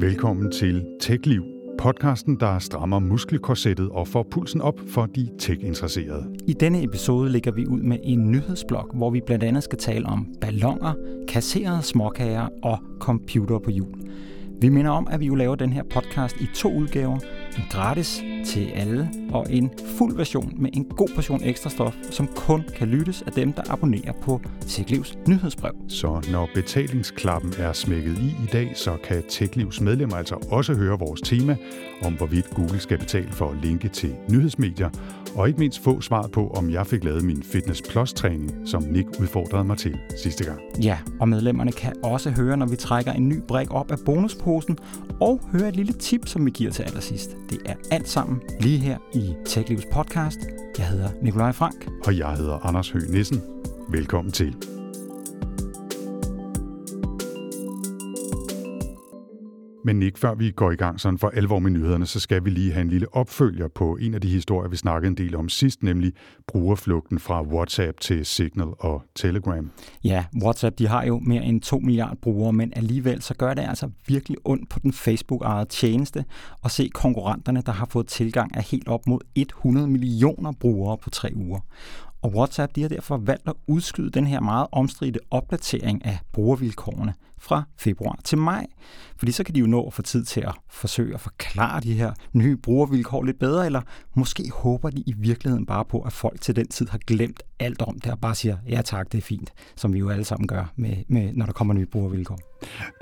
Velkommen til TechLiv, podcasten, der strammer muskelkorsettet og får pulsen op for de tech-interesserede. I denne episode ligger vi ud med en nyhedsblok, hvor vi blandt andet skal tale om ballonger, kasserede småkager og computer på hjul. Vi minder om, at vi jo laver den her podcast i to udgaver. En gratis til alle, og en fuld version med en god portion ekstra stof, som kun kan lyttes af dem, der abonnerer på TechLivs nyhedsbrev. Så når betalingsklappen er smækket i i dag, så kan TechLivs medlemmer altså også høre vores tema om, hvorvidt Google skal betale for at linke til nyhedsmedier, og ikke mindst få svaret på, om jeg fik lavet min Fitness Plus-træning, som Nick udfordrede mig til sidste gang. Ja, og medlemmerne kan også høre, når vi trækker en ny brik op af bonusposen, og høre et lille tip, som vi giver til allersidst. Det er alt sammen lige her i TechLivs podcast. Jeg hedder Nikolaj Frank. Og jeg hedder Anders Høgh Nissen. Velkommen til. Men ikke før vi går i gang sådan for alvor med nyhederne, så skal vi lige have en lille opfølger på en af de historier, vi snakkede en del om sidst, nemlig brugerflugten fra WhatsApp til Signal og Telegram. Ja, WhatsApp de har jo mere end 2 milliarder brugere, men alligevel så gør det altså virkelig ondt på den Facebook-ejede tjeneste at se konkurrenterne, der har fået tilgang af helt op mod 100 millioner brugere på tre uger. Og WhatsApp de har derfor valgt at udskyde den her meget omstridte opdatering af brugervilkårene fra februar til maj. Fordi så kan de jo nå at få tid til at forsøge at forklare de her nye brugervilkår lidt bedre, eller måske håber de i virkeligheden bare på, at folk til den tid har glemt alt om det og bare siger, ja tak, det er fint, som vi jo alle sammen gør, med, med, når der kommer nye brugervilkår.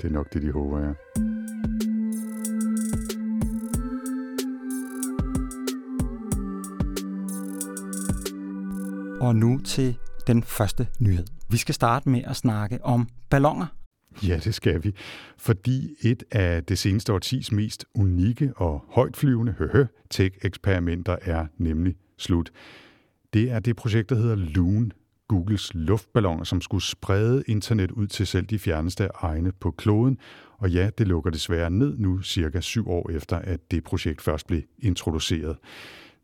Det er nok det, de håber, ja. Og nu til den første nyhed. Vi skal starte med at snakke om ballonger. Ja, det skal vi. Fordi et af det seneste årtis mest unikke og højtflyvende høhø tech-eksperimenter er nemlig slut. Det er det projekt, der hedder Loon, Googles luftballoner, som skulle sprede internet ud til selv de fjerneste egne på kloden. Og ja, det lukker desværre ned nu, cirka syv år efter, at det projekt først blev introduceret.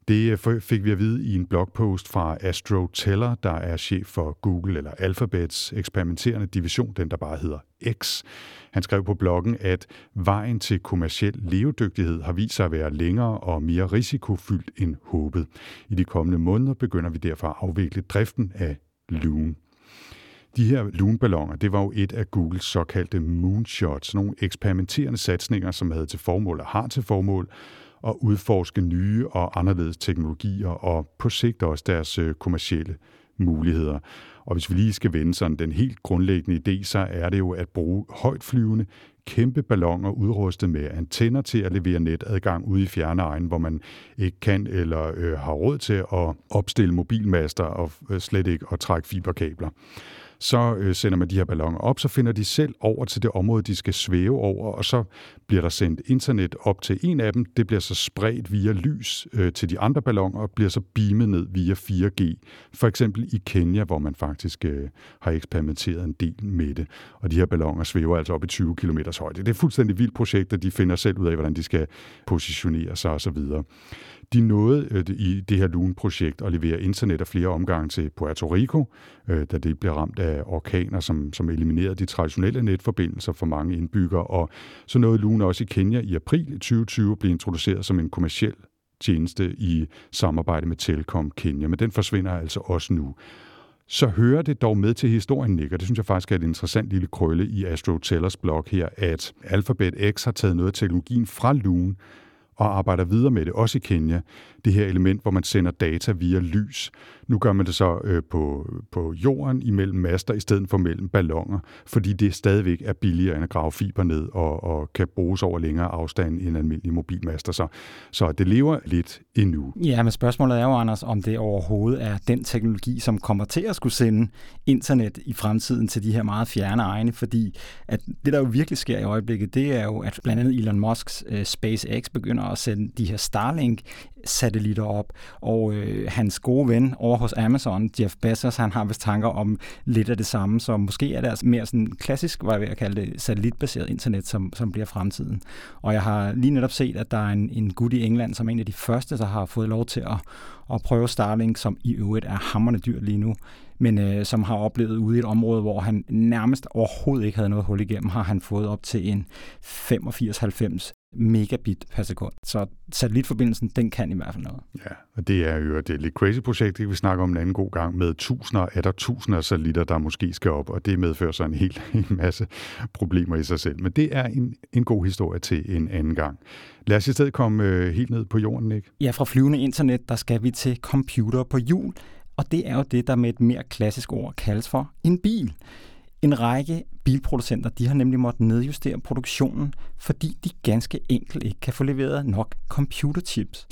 Det øh, fik vi at vide i en blogpost fra Astro Teller, der er chef for Google eller Alphabets eksperimenterende division, den der bare hedder X. Han skrev på bloggen, at vejen til kommersiel levedygtighed har vist sig at være længere og mere risikofyldt end håbet. I de kommende måneder begynder vi derfor at afvikle driften af Loon. De her Loon-balloner, det var jo et af Googles såkaldte moonshots, nogle eksperimenterende satsninger, som havde til formål og har til formål at udforske nye og anderledes teknologier, og på sigt også deres øh, kommercielle muligheder. Og hvis vi lige skal vende sådan den helt grundlæggende idé, så er det jo at bruge højtflyvende, kæmpe balloner udrustet med antenner til at levere netadgang ude i fjerne egne, hvor man ikke kan eller øh, har råd til at opstille mobilmaster og øh, slet ikke at trække fiberkabler så øh, sender man de her balloner op, så finder de selv over til det område, de skal svæve over, og så bliver der sendt internet op til en af dem. Det bliver så spredt via lys øh, til de andre balloner, og bliver så beamet ned via 4G. For eksempel i Kenya, hvor man faktisk øh, har eksperimenteret en del med det. Og de her balloner svæver altså op i 20 km højde. Det er et fuldstændig vildt projekt, og de finder selv ud af, hvordan de skal positionere sig osv. De nåede øh, i det her Loon-projekt at levere internet af flere omgange til Puerto Rico, øh, da det blev ramt af orkaner, som, som eliminerede de traditionelle netforbindelser for mange indbyggere. Og så nåede Loon også i Kenya i april 2020 blive introduceret som en kommersiel tjeneste i samarbejde med Telkom Kenya, men den forsvinder altså også nu. Så hører det dog med til historien, Nick, og det synes jeg faktisk er et interessant lille krølle i Astro Tellers blog her, at Alphabet X har taget noget af teknologien fra Loon, og arbejder videre med det, også i Kenya. Det her element, hvor man sender data via lys. Nu gør man det så øh, på, på jorden imellem master, i stedet for mellem ballonger, fordi det stadigvæk er billigere end at grave fiber ned og, og kan bruges over længere afstand end almindelige mobilmaster. Så, så det lever lidt endnu. Ja, men spørgsmålet er jo, Anders, om det overhovedet er den teknologi, som kommer til at skulle sende internet i fremtiden til de her meget fjerne egne, fordi at det, der jo virkelig sker i øjeblikket, det er jo, at blandt andet Elon Musks øh, SpaceX begynder at sende de her Starlink satellitter op. Og øh, hans gode ven over hos Amazon, Jeff Bezos, han har vist tanker om lidt af det samme, så måske er det altså mere sådan klassisk, hvad jeg vil kalde det, satellitbaseret internet, som, som bliver fremtiden. Og jeg har lige netop set, at der er en, en gut i England, som er en af de første, der har fået lov til at, at prøve Starlink, som i øvrigt er hammerne dyrt lige nu men øh, som har oplevet ude i et område, hvor han nærmest overhovedet ikke havde noget hul igennem, har han fået op til en 85-90 megabit per sekund. Så satellitforbindelsen, den kan i hvert fald noget. Ja, og det er jo det lidt crazy projekt, det vi snakker om en anden god gang, med tusinder, er der tusinder af satellitter, der måske skal op, og det medfører så en hel en masse problemer i sig selv. Men det er en, en god historie til en anden gang. Lad os i stedet komme øh, helt ned på jorden, ikke? Ja, fra flyvende internet, der skal vi til computer på hjul, og det er jo det, der med et mere klassisk ord kaldes for en bil. En række bilproducenter de har nemlig måttet nedjustere produktionen, fordi de ganske enkelt ikke kan få leveret nok computerchips.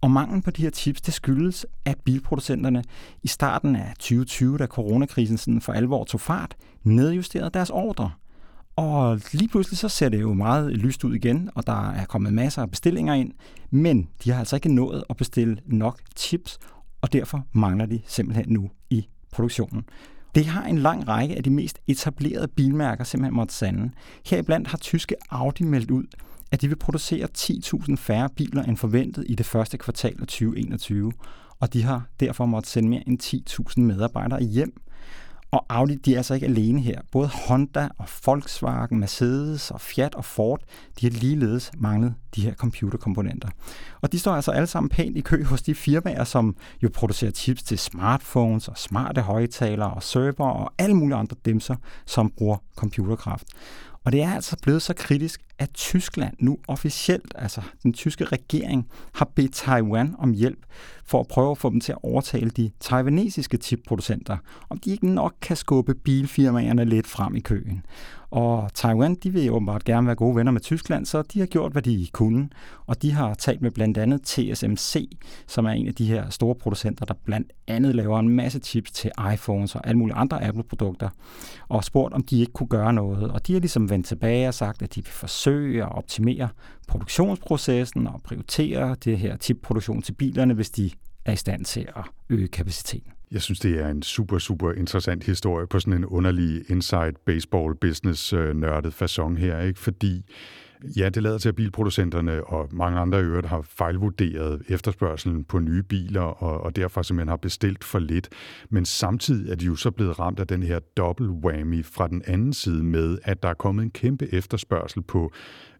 Og manglen på de her chips, det skyldes, at bilproducenterne i starten af 2020, da coronakrisen sådan for alvor tog fart, nedjusterede deres ordre. Og lige pludselig så ser det jo meget lyst ud igen, og der er kommet masser af bestillinger ind, men de har altså ikke nået at bestille nok chips, og derfor mangler de simpelthen nu i produktionen. Det har en lang række af de mest etablerede bilmærker simpelthen måtte sande. Heriblandt har tyske Audi meldt ud, at de vil producere 10.000 færre biler end forventet i det første kvartal af 2021, og de har derfor måttet sende mere end 10.000 medarbejdere hjem. Og Audi, de er altså ikke alene her. Både Honda og Volkswagen, Mercedes og Fiat og Ford, de har ligeledes manglet de her computerkomponenter. Og de står altså alle sammen pænt i kø hos de firmaer, som jo producerer chips til smartphones og smarte højtalere og server og alle mulige andre dimser, som bruger computerkraft. Og det er altså blevet så kritisk, at Tyskland nu officielt, altså den tyske regering, har bedt Taiwan om hjælp for at prøve at få dem til at overtale de taiwanesiske chipproducenter, om de ikke nok kan skubbe bilfirmaerne lidt frem i køen. Og Taiwan, de vil åbenbart gerne være gode venner med Tyskland, så de har gjort, hvad de kunne. Og de har talt med blandt andet TSMC, som er en af de her store producenter, der blandt andet laver en masse chips til iPhones og alle mulige andre Apple-produkter, og spurgt, om de ikke kunne gøre noget. Og de har ligesom vendt tilbage og sagt, at de vil forsøge at optimere produktionsprocessen og prioritere det her chipproduktion til bilerne, hvis de er i stand til at øge kapaciteten. Jeg synes, det er en super, super interessant historie på sådan en underlig inside baseball business øh, nørdet façon her, ikke? Fordi Ja, det lader til, at bilproducenterne og mange andre i øvrigt har fejlvurderet efterspørgselen på nye biler, og, og derfor simpelthen har bestilt for lidt. Men samtidig er de jo så blevet ramt af den her dobbelt whammy fra den anden side med, at der er kommet en kæmpe efterspørgsel på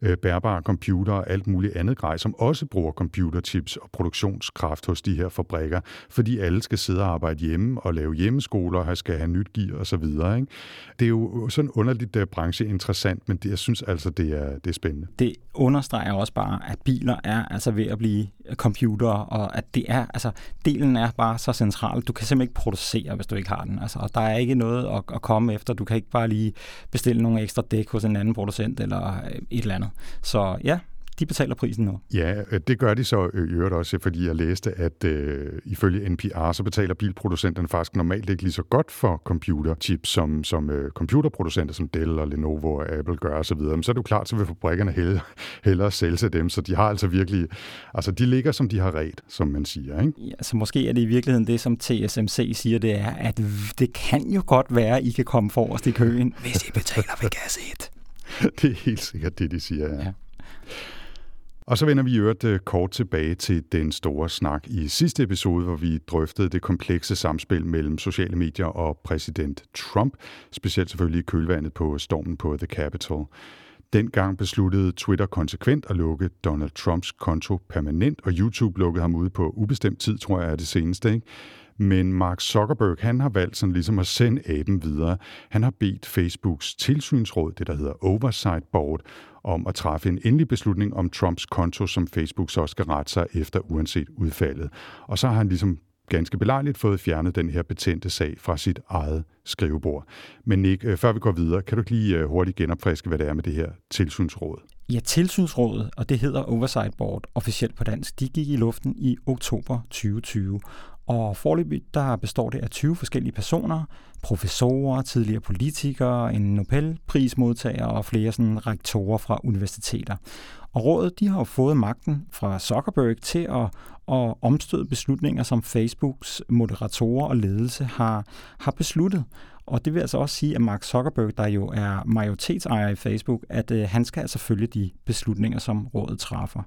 øh, bærbare computer og alt muligt andet grej, som også bruger computerchips og produktionskraft hos de her fabrikker, fordi alle skal sidde og arbejde hjemme og lave hjemmeskoler og skal have nyt gear og så videre. Ikke? Det er jo sådan underligt der branche interessant, men det, jeg synes altså, det er, det er spændende. Det understreger også bare, at biler er altså ved at blive computer, og at det er, altså, delen er bare så central. Du kan simpelthen ikke producere, hvis du ikke har den. Altså, og der er ikke noget at, at komme efter. Du kan ikke bare lige bestille nogle ekstra dæk hos en anden producent eller øh, et eller andet. Så ja, de betaler prisen nu. Ja, øh, det gør de så øh, i øvrigt også, fordi jeg læste, at øh, ifølge NPR, så betaler bilproducenterne faktisk normalt ikke lige så godt for computerchips, som, som øh, computerproducenter som Dell og Lenovo og Apple gør osv. Men så er det jo klart, så vil fabrikkerne hellere, hellere sælge til dem, så de har altså virkelig, altså de ligger som de har ret, som man siger. Ikke? Ja, så måske er det i virkeligheden det, som TSMC siger, det er, at det kan jo godt være, at I kan komme forrest i køen, hvis I betaler ved gas 1. det er helt sikkert det, de siger, ja. ja. Og så vender vi i øvrigt øh, kort tilbage til den store snak i sidste episode, hvor vi drøftede det komplekse samspil mellem sociale medier og præsident Trump, specielt selvfølgelig i kølvandet på stormen på The Capitol. Dengang besluttede Twitter konsekvent at lukke Donald Trumps konto permanent, og YouTube lukkede ham ude på ubestemt tid, tror jeg er det seneste. Ikke? Men Mark Zuckerberg, han har valgt sådan ligesom at sende aben videre. Han har bedt Facebooks tilsynsråd, det der hedder Oversight Board, om at træffe en endelig beslutning om Trumps konto, som Facebook så skal rette sig efter uanset udfaldet. Og så har han ligesom ganske belejligt fået fjernet den her betændte sag fra sit eget skrivebord. Men Nick, øh, før vi går videre, kan du lige øh, hurtigt genopfriske, hvad det er med det her tilsynsråd? Ja, tilsynsrådet, og det hedder Oversight Board officielt på dansk, de gik i luften i oktober 2020. Og forløbig der består det af 20 forskellige personer, professorer, tidligere politikere, en Nobelprismodtager og flere sådan rektorer fra universiteter. Og rådet de har fået magten fra Zuckerberg til at, at omstøde beslutninger, som Facebooks moderatorer og ledelse har, har besluttet. Og det vil altså også sige, at Mark Zuckerberg, der jo er majoritetsejer i Facebook, at øh, han skal altså følge de beslutninger, som rådet træffer.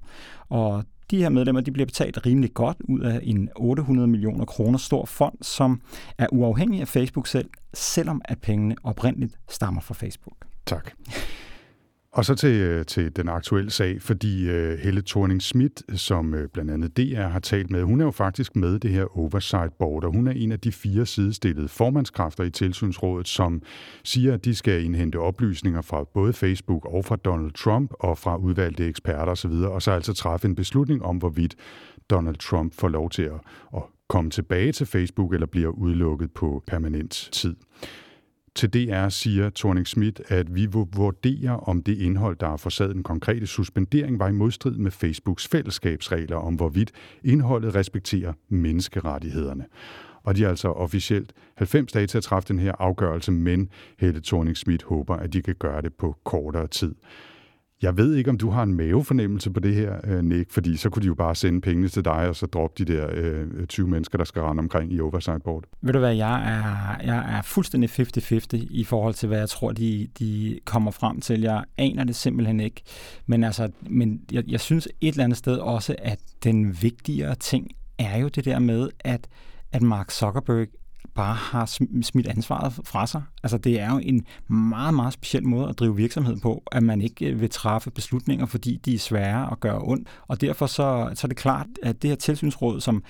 Og de her medlemmer de bliver betalt rimelig godt ud af en 800 millioner kroner stor fond, som er uafhængig af Facebook selv, selvom at pengene oprindeligt stammer fra Facebook. Tak. Og så til, øh, til den aktuelle sag, fordi uh, Helle thorning Schmidt, som uh, blandt andet DR har talt med, hun er jo faktisk med det her Oversight Board, og hun er en af de fire sidestillede formandskræfter i tilsynsrådet, som siger, at de skal indhente oplysninger fra både Facebook og fra Donald Trump og fra udvalgte eksperter osv., og så altså træffe en beslutning om, hvorvidt Donald Trump får lov til at, at komme tilbage til Facebook eller bliver udelukket på permanent tid. Til DR siger Thorning Schmidt, at vi vurderer, om det indhold, der har forsaget den konkrete suspendering, var i modstrid med Facebooks fællesskabsregler om, hvorvidt indholdet respekterer menneskerettighederne. Og de har altså officielt 90 dage til at træffe den her afgørelse, men Helle thorning Schmidt håber, at de kan gøre det på kortere tid. Jeg ved ikke, om du har en mavefornemmelse på det her, øh, Nick, fordi så kunne de jo bare sende pengene til dig, og så droppe de der øh, 20 mennesker, der skal rende omkring i Oversight Board. Ved du hvad, jeg er, jeg er fuldstændig 50-50 i forhold til, hvad jeg tror, de, de kommer frem til. Jeg aner det simpelthen ikke. Men, altså, men jeg, jeg synes et eller andet sted også, at den vigtigere ting er jo det der med, at, at Mark Zuckerberg bare har smidt ansvaret fra sig. Altså det er jo en meget, meget speciel måde at drive virksomhed på, at man ikke øh, vil træffe beslutninger, fordi de er svære at gøre ondt. Og derfor så, så er det klart, at det her tilsynsråd, som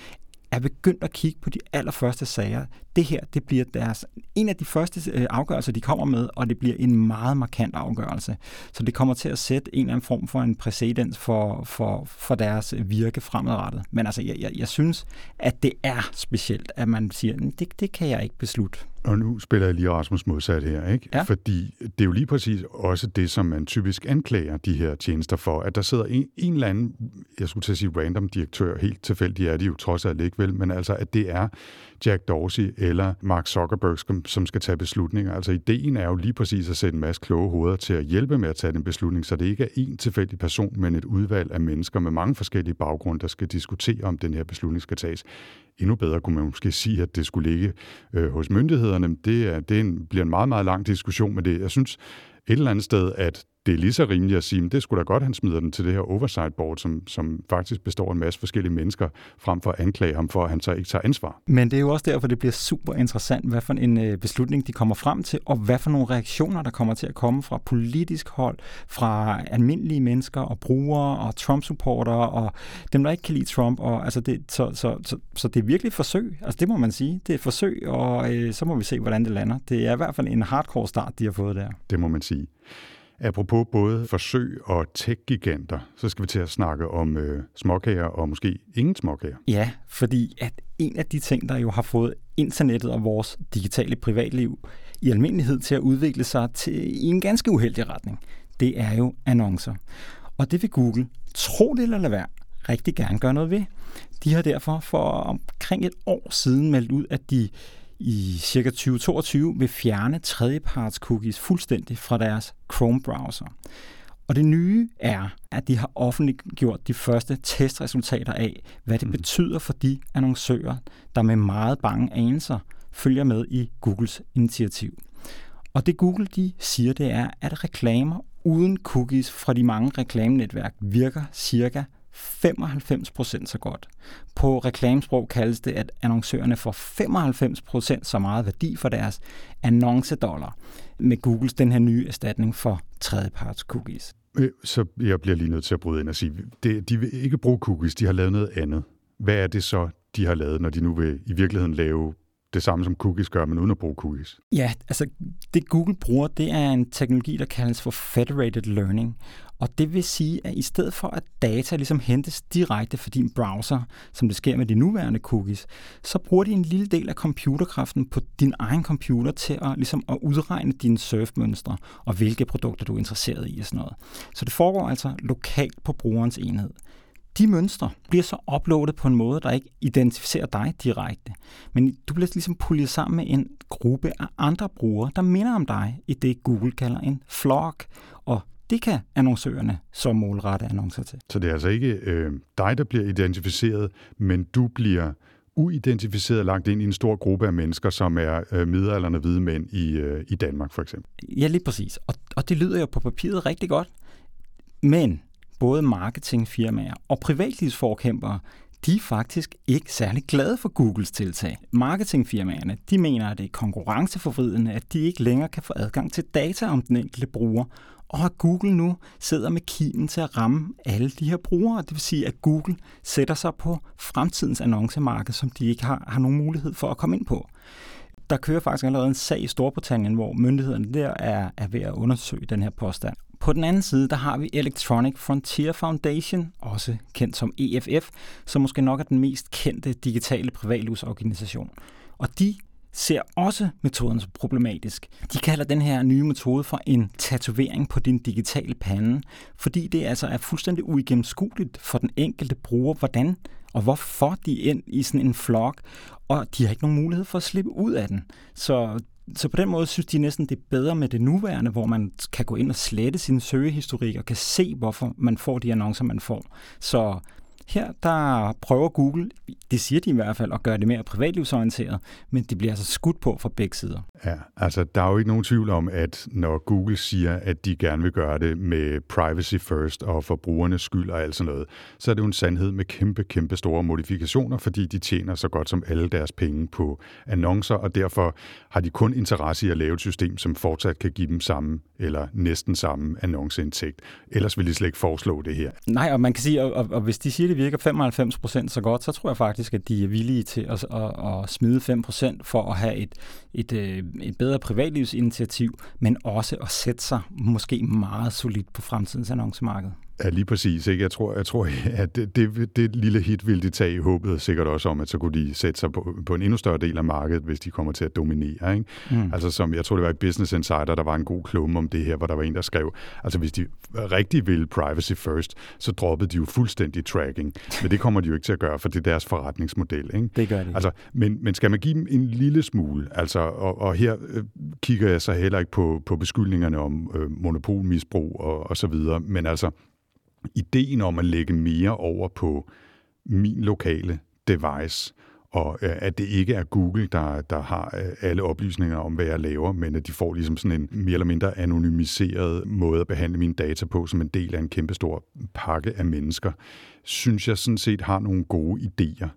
er begyndt at kigge på de allerførste sager. Det her, det bliver deres, en af de første øh, afgørelser, de kommer med, og det bliver en meget markant afgørelse. Så det kommer til at sætte en eller anden form for en præcedens for, for, for deres virke fremadrettet. Men altså, jeg, jeg, jeg synes, at det er specielt, at man siger, det, det kan jeg ikke beslutte. Og nu spiller jeg lige Rasmus modsat her, ikke? Ja. Fordi det er jo lige præcis også det, som man typisk anklager de her tjenester for, at der sidder en, en eller anden, jeg skulle til at sige random direktør, helt tilfældigt er de jo trods alt ikke vel, men altså, at det er Jack Dorsey eller Mark Zuckerberg, som skal tage beslutninger. Altså ideen er jo lige præcis at sætte en masse kloge hoveder til at hjælpe med at tage den beslutning, så det ikke er en tilfældig person, men et udvalg af mennesker med mange forskellige baggrunde, der skal diskutere, om den her beslutning skal tages. Endnu bedre kunne man måske sige, at det skulle ligge øh, hos myndighederne. Det, er, det en, bliver en meget, meget lang diskussion med det. Jeg synes et eller andet sted, at det er lige så rimeligt at sige, at det skulle da godt, han smider den til det her oversight board, som, som faktisk består af en masse forskellige mennesker, frem for at anklage ham for, at han så ikke tager ansvar. Men det er jo også derfor, det bliver super interessant, hvad for en øh, beslutning de kommer frem til, og hvad for nogle reaktioner, der kommer til at komme fra politisk hold, fra almindelige mennesker og brugere og Trump-supportere og dem, der ikke kan lide Trump. Og, altså det, så, så, så, så det er virkelig et forsøg. Altså det må man sige. Det er et forsøg, og øh, så må vi se, hvordan det lander. Det er i hvert fald en hardcore start, de har fået der. Det må man sige. Apropos både forsøg og tech-giganter, så skal vi til at snakke om øh, småkager og måske ingen småkager. Ja, fordi at en af de ting, der jo har fået internettet og vores digitale privatliv i almindelighed til at udvikle sig til i en ganske uheldig retning, det er jo annoncer. Og det vil Google, tro det eller lade være, rigtig gerne gøre noget ved. De har derfor for omkring et år siden meldt ud, at de i cirka 2022 vil fjerne tredjeparts cookies fuldstændig fra deres Chrome-browser. Og det nye er, at de har offentliggjort de første testresultater af, hvad det mm. betyder for de annoncører, der med meget bange anelser følger med i Googles initiativ. Og det Google de siger, det er, at reklamer uden cookies fra de mange reklamenetværk virker cirka 95% så godt. På reklamesprog kaldes det, at annoncørerne får 95% så meget værdi for deres annoncedollar med Googles den her nye erstatning for tredjeparts cookies. Øh, så jeg bliver lige nødt til at bryde ind og sige, det, de vil ikke bruge cookies, de har lavet noget andet. Hvad er det så, de har lavet, når de nu vil i virkeligheden lave det samme som cookies gør, men uden at bruge cookies? Ja, altså det Google bruger, det er en teknologi, der kaldes for federated learning. Og det vil sige, at i stedet for at data ligesom hentes direkte fra din browser, som det sker med de nuværende cookies, så bruger de en lille del af computerkraften på din egen computer til at, ligesom at udregne dine surfmønstre og hvilke produkter du er interesseret i og sådan noget. Så det foregår altså lokalt på brugerens enhed. de mønstre bliver så uploadet på en måde, der ikke identificerer dig direkte. Men du bliver ligesom puljet sammen med en gruppe af andre brugere, der minder om dig i det, Google kalder en flock. Og det kan annoncørerne så målrette annoncer til. Så det er altså ikke øh, dig, der bliver identificeret, men du bliver uidentificeret lagt ind i en stor gruppe af mennesker, som er øh, midalderne hvide mænd i, øh, i Danmark for eksempel. Ja, lige præcis. Og, og det lyder jo på papiret rigtig godt. Men både marketingfirmaer og privatlivsforkæmpere, de er faktisk ikke særlig glade for Googles tiltag. Marketingfirmaerne, de mener, at det er konkurrenceforvridende, at de ikke længere kan få adgang til data om den enkelte bruger, og at Google nu sidder med kimen til at ramme alle de her brugere. Det vil sige, at Google sætter sig på fremtidens annoncemarked, som de ikke har, har nogen mulighed for at komme ind på. Der kører faktisk allerede en sag i Storbritannien, hvor myndighederne der er, er ved at undersøge den her påstand. På den anden side, der har vi Electronic Frontier Foundation, også kendt som EFF, som måske nok er den mest kendte digitale privatlivsorganisation. Og de ser også metoden som problematisk. De kalder den her nye metode for en tatovering på din digitale pande, fordi det altså er fuldstændig uigennemskueligt for den enkelte bruger, hvordan og hvorfor de er ind i sådan en flok, og de har ikke nogen mulighed for at slippe ud af den. Så så på den måde synes de næsten, det er bedre med det nuværende, hvor man kan gå ind og slette sin søgehistorik og kan se, hvorfor man får de annoncer, man får. Så her der prøver Google, det siger de i hvert fald, at gøre det mere privatlivsorienteret, men det bliver altså skudt på fra begge sider. Ja, altså der er jo ikke nogen tvivl om, at når Google siger, at de gerne vil gøre det med privacy first og for brugernes skyld og alt sådan noget, så er det jo en sandhed med kæmpe, kæmpe store modifikationer, fordi de tjener så godt som alle deres penge på annoncer, og derfor har de kun interesse i at lave et system, som fortsat kan give dem samme eller næsten samme annonceindtægt. Ellers vil de slet ikke foreslå det her. Nej, og man kan sige, og, og, og hvis de siger, det virker 95% så godt, så tror jeg faktisk, at de er villige til at, at, at smide 5% for at have et, et, øh, et bedre privatlivsinitiativ, men også at sætte sig måske meget solidt på fremtidens annoncemarked. Ja, lige præcis. Ikke? Jeg tror, jeg tror at det, det, det lille hit ville de tage i håbet sikkert også om, at så kunne de sætte sig på, på en endnu større del af markedet, hvis de kommer til at dominere. Ikke? Mm. Altså som, jeg tror, det var i Business Insider, der var en god klumme om det her, hvor der var en, der skrev, altså hvis de rigtig ville privacy first, så droppede de jo fuldstændig tracking. Men det kommer de jo ikke til at gøre, for det er deres forretningsmodel. Ikke? Det gør de. Altså, men, men skal man give dem en lille smule, altså, og, og her øh, kigger jeg så heller ikke på, på beskyldningerne om øh, monopolmisbrug og, og så videre, men altså, ideen om at lægge mere over på min lokale device, og øh, at det ikke er Google, der, der har øh, alle oplysninger om, hvad jeg laver, men at de får ligesom sådan en mere eller mindre anonymiseret måde at behandle mine data på, som en del af en kæmpestor pakke af mennesker, synes jeg sådan set har nogle gode idéer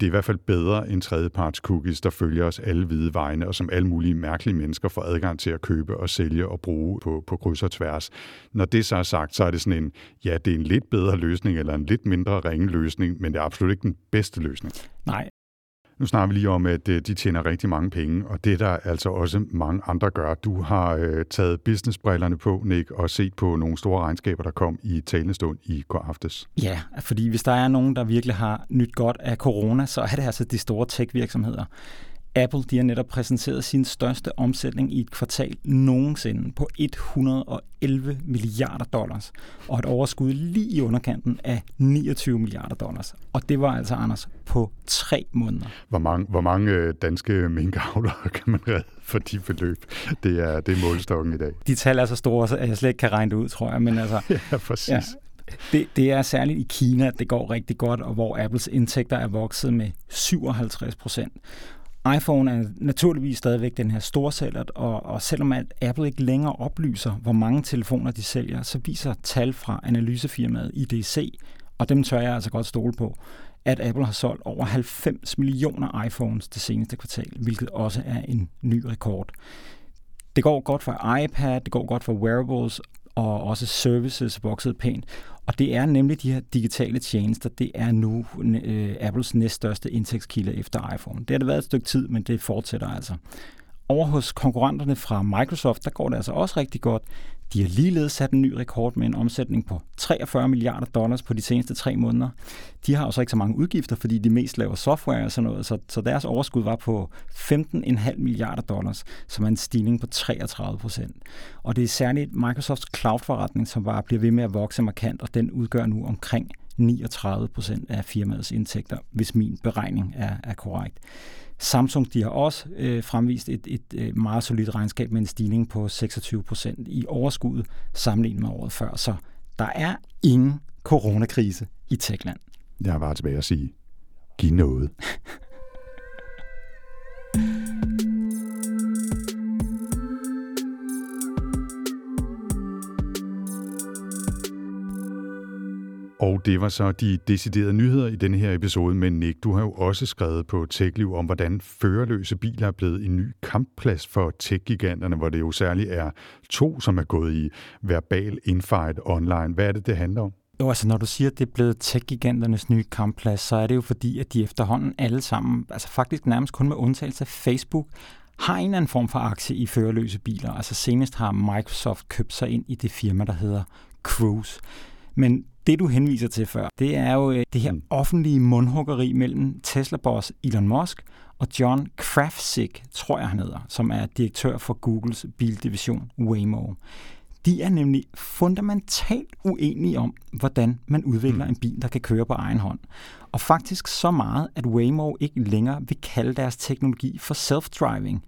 det er i hvert fald bedre end tredjeparts cookies, der følger os alle hvide vegne, og som alle mulige mærkelige mennesker får adgang til at købe og sælge og bruge på, på kryds og tværs. Når det så er sagt, så er det sådan en, ja, det er en lidt bedre løsning, eller en lidt mindre ringe løsning, men det er absolut ikke den bedste løsning. Nej, nu snakker vi lige om, at øh, de tjener rigtig mange penge, og det der altså også mange andre gør. Du har øh, taget businessbrillerne på, Nick, og set på nogle store regnskaber, der kom i talestund i går aftes. Ja, fordi hvis der er nogen, der virkelig har nyt godt af corona, så er det altså de store tech-virksomheder. Apple de har netop præsenteret sin største omsætning i et kvartal nogensinde på 111 milliarder dollars, og et overskud lige i underkanten af 29 milliarder dollars. Og det var altså, Anders, på tre måneder. Hvor mange, hvor mange øh, danske minkavlere kan man redde for de forløb? Det er, det er målstokken i dag. De tal er så store, at jeg slet ikke kan regne det ud, tror jeg. Men altså, ja, præcis. Ja, det, det er særligt i Kina, at det går rigtig godt, og hvor Apples indtægter er vokset med 57 procent iPhone er naturligvis stadigvæk den her storsælger, og, og selvom at Apple ikke længere oplyser, hvor mange telefoner de sælger, så viser tal fra analysefirmaet IDC, og dem tør jeg altså godt stole på, at Apple har solgt over 90 millioner iPhones det seneste kvartal, hvilket også er en ny rekord. Det går godt for iPad, det går godt for wearables, og også services voksede pænt. Og det er nemlig de her digitale tjenester, det er nu øh, Apples næststørste indtægtskilde efter iPhone. Det har det været et stykke tid, men det fortsætter altså. Over hos konkurrenterne fra Microsoft, der går det altså også rigtig godt. De har ligeledes sat en ny rekord med en omsætning på 43 milliarder dollars på de seneste tre måneder. De har også ikke så mange udgifter, fordi de mest laver software og sådan noget, så, så deres overskud var på 15,5 milliarder dollars, som er en stigning på 33 procent. Og det er særligt Microsofts cloud-forretning, som bare bliver ved med at vokse markant, og den udgør nu omkring 39 procent af firmaets indtægter, hvis min beregning er, er korrekt. Samsung de har også øh, fremvist et, et, øh, meget solidt regnskab med en stigning på 26 procent i overskuddet sammenlignet med året før. Så der er ingen coronakrise i Techland. Jeg har bare tilbage at sige, giv noget. Og det var så de deciderede nyheder i denne her episode, men Nick, du har jo også skrevet på TechLiv om, hvordan førerløse biler er blevet en ny kampplads for tech-giganterne, hvor det jo særligt er to, som er gået i verbal infight online. Hvad er det, det handler om? Jo, altså når du siger, at det er blevet tech-giganternes nye kampplads, så er det jo fordi, at de efterhånden alle sammen, altså faktisk nærmest kun med undtagelse af Facebook, har en eller anden form for aktie i førerløse biler. Altså senest har Microsoft købt sig ind i det firma, der hedder Cruise. Men det, du henviser til før, det er jo øh, det her offentlige mundhuggeri mellem Tesla-boss Elon Musk og John Krafcik, tror jeg han hedder, som er direktør for Googles bildivision Waymo. De er nemlig fundamentalt uenige om, hvordan man udvikler mm. en bil, der kan køre på egen hånd. Og faktisk så meget, at Waymo ikke længere vil kalde deres teknologi for self-driving.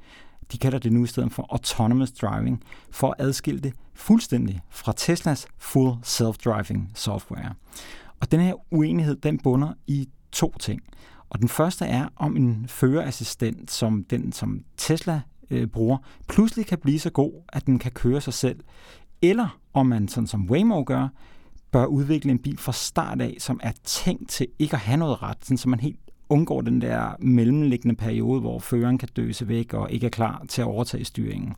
De kalder det nu i stedet for autonomous driving, for at adskille det fuldstændig fra Teslas full self-driving software. Og den her uenighed, den bunder i to ting. Og den første er om en førerassistent, som den som Tesla øh, bruger, pludselig kan blive så god, at den kan køre sig selv. Eller om man, sådan som Waymo gør, bør udvikle en bil fra start af, som er tænkt til ikke at have noget ret, sådan så man helt undgår den der mellemliggende periode, hvor føreren kan døse væk og ikke er klar til at overtage styringen.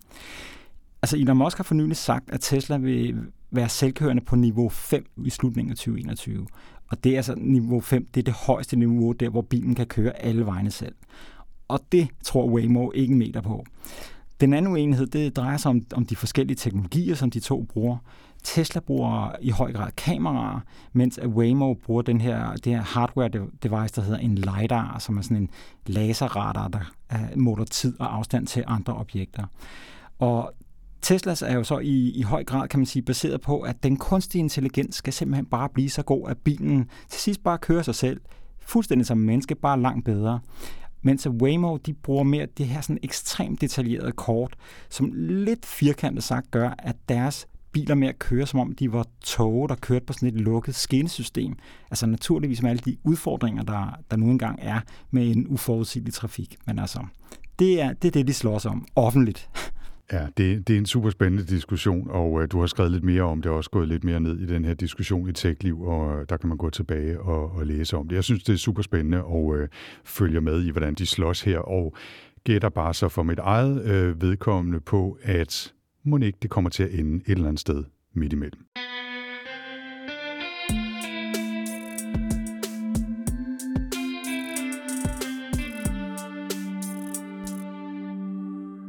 Altså Elon Musk har for nylig sagt, at Tesla vil være selvkørende på niveau 5 i slutningen af 2021. Og det er altså niveau 5, det er det højeste niveau, der hvor bilen kan køre alle vegne selv. Og det tror Waymo ikke en meter på. Den anden uenighed, det drejer sig om, om de forskellige teknologier, som de to bruger. Tesla bruger i høj grad kameraer, mens Waymo bruger den her, det her hardware device, der hedder en LiDAR, som er sådan en laserradar, der øh, måler tid og afstand til andre objekter. Og Teslas er jo så i, i høj grad, kan man sige, baseret på, at den kunstige intelligens skal simpelthen bare blive så god, at bilen til sidst bare kører sig selv, fuldstændig som menneske, bare langt bedre. Mens Waymo, de bruger mere det her sådan ekstremt detaljerede kort, som lidt firkantet sagt gør, at deres biler med at køre, som om de var tog, der kørte på sådan et lukket skinnesystem. Altså naturligvis med alle de udfordringer, der, der nu engang er med en uforudsigelig trafik. Men altså, det er, det er det, de slår sig om offentligt. Ja, det, det er en super spændende diskussion, og øh, du har skrevet lidt mere om det, og også gået lidt mere ned i den her diskussion i TechLiv, og øh, der kan man gå tilbage og, og læse om det. Jeg synes, det er super spændende og øh, følger med i, hvordan de slås her, og gætter bare så for mit eget øh, vedkommende på, at må ikke det kommer til at ende et eller andet sted midt imellem.